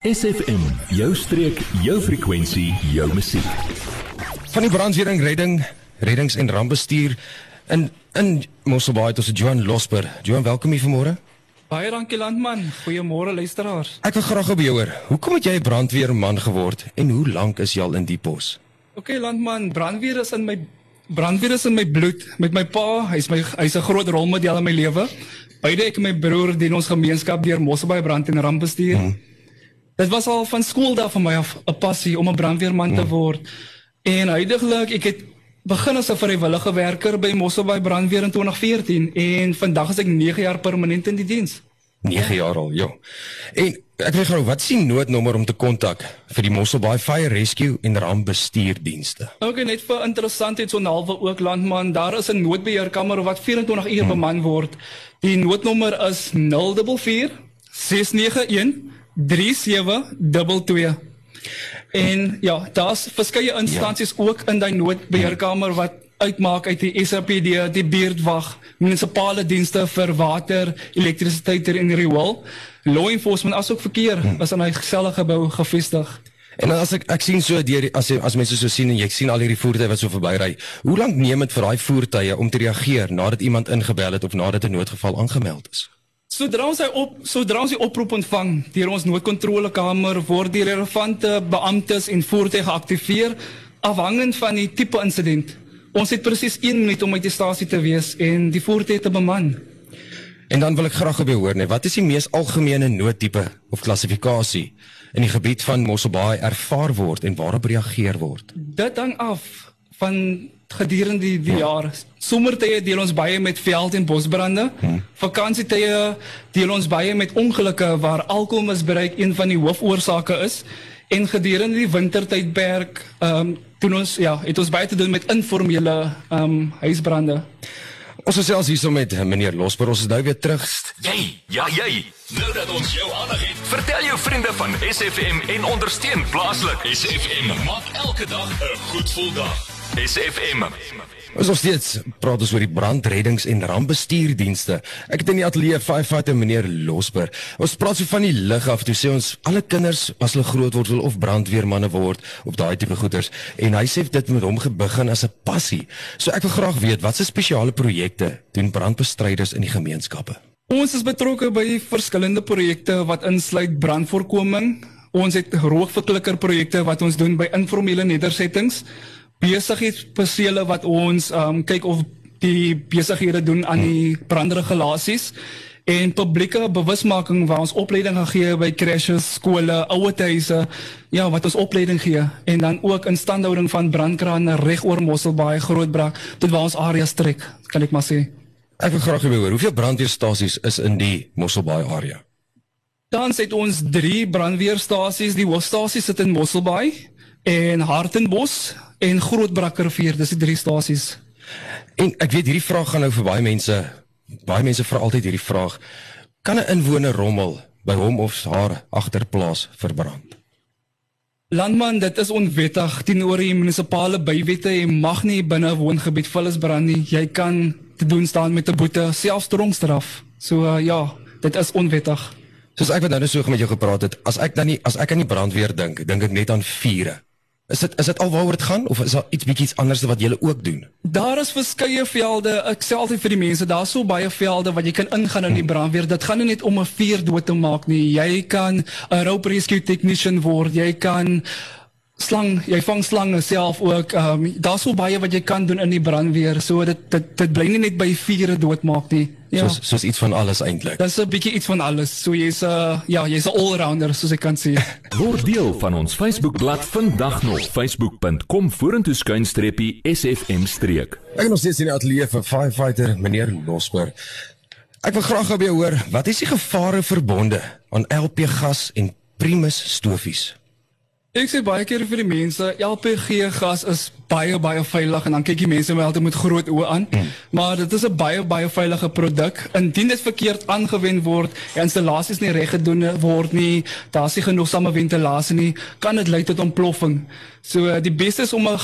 SFM, jou streek, jou frekwensie, jou musiek. Van die brandweer en redding, reddings en rampbestuur in in Mosselbaai tot Johan Losper. Johan, welkom hier vanmôre. Baie dankie landman. Goeiemôre luisteraars. Ek wil graag op jou hoor. Hoekom het jy 'n brandweerman geword en hoe lank is jy al in die pos? OK landman, brandweer is in my brandweer is in my bloed. Met my pa, hy's my hy's 'n groot rolmodel in my lewe. Beide ek en my broer dien ons gemeenskap deur Mosselbaai brand en rampbestuur. Hmm. Dit was al van skool daar vir my af 'n passie om 'n brandweerman te hmm. word. En heidaglik ek het begin as 'n vrywillige werker by Mosselbaai brandweer in 2014 en vandag is ek 9 jaar permanent in die diens. 9 jaar al, ja. En ek wil gou, wat is die noodnommer om te kontak vir die Mosselbaai Fire Rescue en rampbestuurdienste? Okay, net vir interessantheid so 'n halwe ook landman, daar is 'n noodbeheerkamer wat 24 uur hmm. beman word. Die noodnommer is 044 691 3722. En ja, daar's verskeie instansies ja. ook in daai noodbeheerkamer wat uitmaak uit die SAPD, die buurtwag, munisipale dienste vir water, elektrisiteit en riool. Law enforcement asook verkeer hm. is in 'n gesellige gebou gevestig. En as ek ek sien so deur as as mense so sien en jy sien al hierdie voertuie wat so verbyry. Hoe lank neem dit vir daai voertuie om te reageer nadat iemand ingebel het of nadat 'n noodgeval aangemeld is? Sodra ons hy op sodra ons die oproep ontvang deur ons noodkontrolekamer word die relevante beamptes en voertuie geaktiveer afhangend van die tipe insident. Ons het presies 1 minuut om uit die stasie te wees en die voertuie te beman. En dan wil ek graag by hoor net wat is die mees algemene noodtipe of klassifikasie in die gebied van Mosselbaai ervaar word en waarop reageer word? Dit hang af van gedurende die, die jaar. Somertye deel ons baie met veld en bosbrande. Hmm. Vakansietye deel ons baie met ongelukke waar alkoholmisbruik een van die hoofoorsake is. En gedurende die wintertydperk, ehm um, doen ons ja, het ons baie te doen met informele ehm um, huisbrande. Ons is selfs hier so met meneer Losper, ons is nou weer terug. Jy, ja jy. Nou dat ons jou aandag het, vertel jou vriende van SFM en ondersteun plaaslik. SFM maak elke dag 'n goed gevoel dag. SFM. Ons ons steeds praat ons oor die brandreddings en rampbestuurdienste. Ek het in die ateljee firefighter meneer Losber. Ons praat so van die lig af toe sê ons alle kinders as hulle groot word wil of brandweermanne word op daai tipe goeders en hy sê dit met hom begin as 'n passie. So ek wil graag weet wat se spesiale projekte doen brandbestryders in die gemeenskappe. Ons is betrokke by verskillende projekte wat insluit brandvoorkoming. Ons het rookverklikker projekte wat ons doen by informele nedersettings besigheidspersele wat ons um kyk of die besighede doen aan die brandregulasies en publieke bewusmaking waar ons opleiding gee by crashes, skole, ouerhuise, ja, wat ons opleiding gee en dan ook instandhouding van brandkrane reg oor Mosselbaai, Grootbrak, tot waar ons areas trek, kan ek maar sê. Ek wil graag hoor hoeveel brandweerstasies is in die Mosselbaai area. Dan het ons 3 brandweerstasies, die hoofstasie sit in Mosselbaai en Hartenbos en Grootbrakkervier, dis die drie stasies. En ek weet hierdie vraag gaan nou vir baie mense, baie mense vra altyd hierdie vraag, kan 'n inwoner rommel by hom of haar agterplaas verbrand? Landman, dit is onwettig teenoor die munisipale bywette en mag nie binne 'n woongebied vullis brand nie. Jy kan te doen staan met 'n boete, selfs tronkstraf. So uh, ja, dit is onwettig. Soos ek wat nou net so met jou gepraat het, as ek dan nie as ek aan die brandweer dink, dink ek net aan vure. Is dit is dit alwaaroor dit gaan of is daar iets bietjie iets anders wat julle ook doen? Daar is verskeie velde. Ek sê altyd vir die mense, daar's so baie velde wat jy kan ingaan in die hmm. brandweer. Dit gaan nie net om 'n vuur dood te maak nie. Jy kan 'n rope rescue technician word. Jy kan slang, jy vang slange self ook. Ehm um, daar's so baie wat jy kan doen in die brandweer. So dit dit dit bly nie net by vure doodmaak nie. Ja. Soos soos iets van alles eintlik. Dis 'n bietjie iets van alles. So jy's 'n uh, ja, jy's 'n all-rounder soos ek kan sê. Word deel van ons Facebookblad vandag nog facebook.com vorentoe skuinstreepie sfm streek. Ek nog steeds in die ateljee vir firefighter meneer Losper. Ek wil graag by jou hoor, wat is die gevare verbonde aan LP gas en Primus stofies? Ek sê baie keer vir die mense, LPG gas is baie baie veilig en dan kyk die mense my altyd met groot oë aan. Mm. Maar dit is 'n baie baie veilige produk. Indien dit verkeerd aangewend word, en installasies nie reg gedoen word nie, daar's nie genoegsame ventilasie nie, kan dit lei tot ontploffing. So die beste is om 'n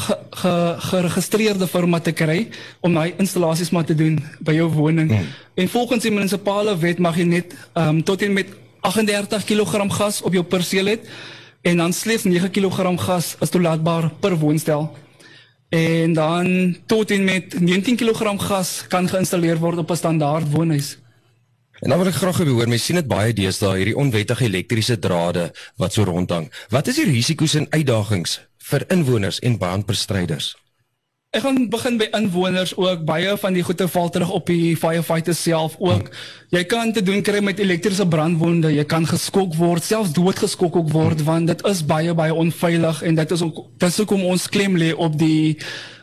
geregistreerde ge, firma te kry om daai installasies maar te doen by jou woning. Mm. En volgens die munisipale wet mag jy net um, tot en met 38 kg gas op jou perseel het en dan slegs 9 kg gas is toelaatbaar per woonstel. En dan tot en met 19 kg gas kan geïnstalleer word op 'n standaard woonhuis. En dan wil ek graag hoor, mense sien dit baie deesdae hierdie onwettige elektriese drade wat so rondhang. Wat is die risiko's en uitdagings vir inwoners en brandbestryders? Ek gaan begin by inwoners ook. Baie van die goeie val terug op die firefighters self ook. Jy kan te doen kry met elektriese brandwonde. Jy kan geskok word, selfs doodgeskok ook word want dit is baie baie onveilig en dit is ook dit is hoekom ons klem lê op die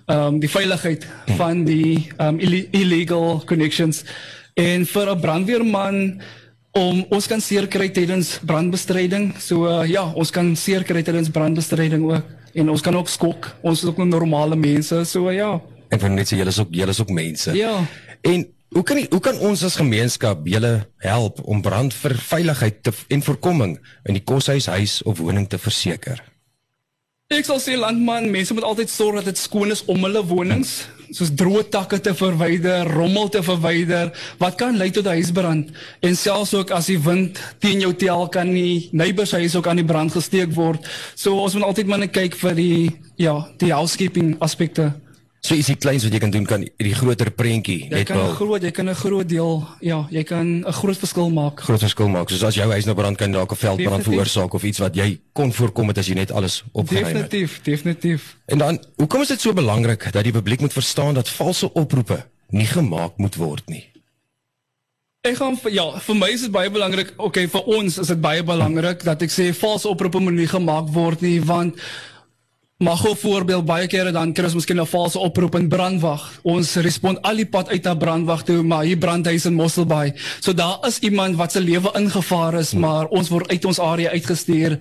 ehm um, die veiligheid van die ehm um, illegal connections. En vir 'n brandweerman om ons kan seer kry tydens brandbestryding. So uh, ja, ons kan seer kry tydens brandbestryding ook en ons kan ook skok. Ons is ook nog normale mense, so ja. En van net sê julle is ook julle is ook mense. Ja. En hoe kan die, hoe kan ons as gemeenskap julle help om brand vir veiligheid te en voorkoming in die koshuis, huis of woning te verseker? Ek sal sê landman, mense moet altyd sorg dat dit skoon is om hulle wonings, soos droë takke te verwyder, rommel te verwyder, wat kan lei tot 'n huisbrand. En selfs ook as die wind teen jou tel kan die neighbors huis ook aan die brand gesteek word. So ons moet altyd maar net kyk vir die ja, die housekeeping aspekte. So is dit kleins wat jy kan doen kan die groter prentjie net wel. Jy kan groot, jy kan 'n groot deel, ja, jy kan 'n groot verskil maak. Groot verskil maak. Soos as jou huis nou brand kan dalk 'n veldbrand veroorsaak of iets wat jy kon voorkom het as jy net alles opgeruim het. Definitief, definitief. En dan, hoekom is dit so belangrik dat die publiek moet verstaan dat valse oproepe nie gemaak moet word nie? Ek gaan ja, vir my is dit baie belangrik. Okay, vir ons is dit baie belangrik dat ek sê valse oproepe moet nie gemaak word nie want Maar gou voorbeeld baie kere dan kry ons miskien 'n valse oproep in brandwag. Ons respond al die pad uit na brandwag toe, maar hier brand huis in Mosselbaai. So daar is iemand wat se lewe ingevaar is, hmm. maar ons word uit ons area uitgestuur.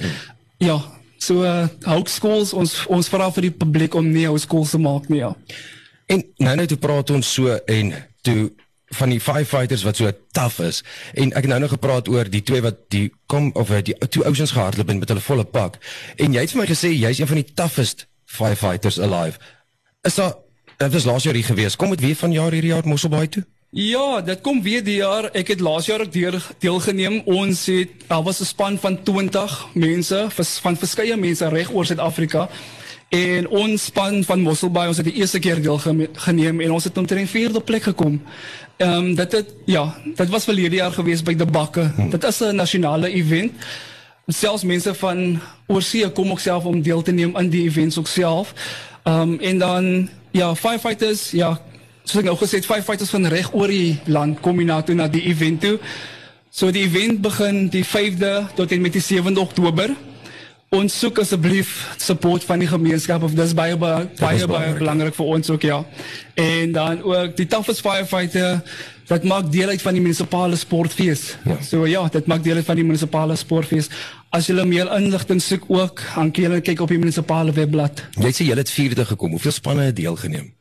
Ja, so uh, hou skools ons ons vra vir die publiek om nie hou skools te maak nie. Ja. En nou net toe praat ons so en toe van die firefighters wat so taaf is en ek het nou nog gepraat oor die twee wat die kom of eh, die two oceans gehardloop met hulle volle pak en jy het vir my gesê jy's een van die toughest firefighters alive is daar dit was laas jaar hier gewees kom dit weer van jaar hierdie jaar Mosselbaai toe Ja, dit kom weer die jaar. Ek het laas jaar ook deel, deelgeneem. Ons het daar was 'n span van 20 mense van verskeie mense reg oor Suid-Afrika. En ons span van Mosselbaai, ons het die eerste keer deelgeneem en ons het omtrent vierde plek gekom. Ehm um, dit het ja, dit was verlede jaar gewees by die Bakke. Hmm. Dit is 'n nasionale event. Selfs mense van oorsee kom ook self om deel te neem aan die events ook self. Ehm um, en dan ja, firefighters, ja, soos ek nou gesê het, firefighters van reg oor die land kom hier na die event toe. So die event begin die 5de tot en met die 7de Oktober ons soek asseblief support van die gemeenskap of dis baie baie baie, baie belangrik vir ons ook ja. En dan ook die Toughest Firefighter dat maak deel uit van die munisipale sportfees. Ja. So ja, dit maak deel uit van die munisipale sportfees. As jy meer inligting soek ook, dan kan jy kyk op die munisipale webblad. Jy sê jy het vierde gekom. Hoeveel spanne het deelgeneem?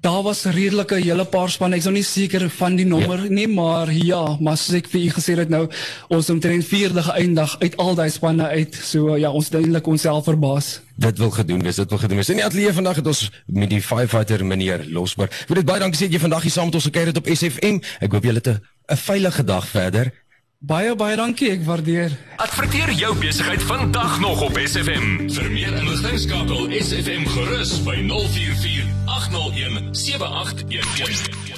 Daar was redelike hele paar spanne. Ek's nou nie seker van die nommer ja. nie, maar ja, maar soos ek vir u gesê het nou, ons omtrent vierde geëindig uit al daai spanne uit. So ja, ons duidelik onsself verbaas. Dit wil gedoen wees, dit wil gedoen wees. In die ateljee vandag het ons met die firefighter meneer Losberg. Ek wil dit baie dankie sê jy vandag hier saam met ons gekyk het op SFM. Ek hoop julle het 'n veilige dag verder. Baie baie dankie, ek waardeer. Adverteer jou besigheid vandag nog op SFM. Vir meer inligting skakel SFM gerus by 044 801 7811.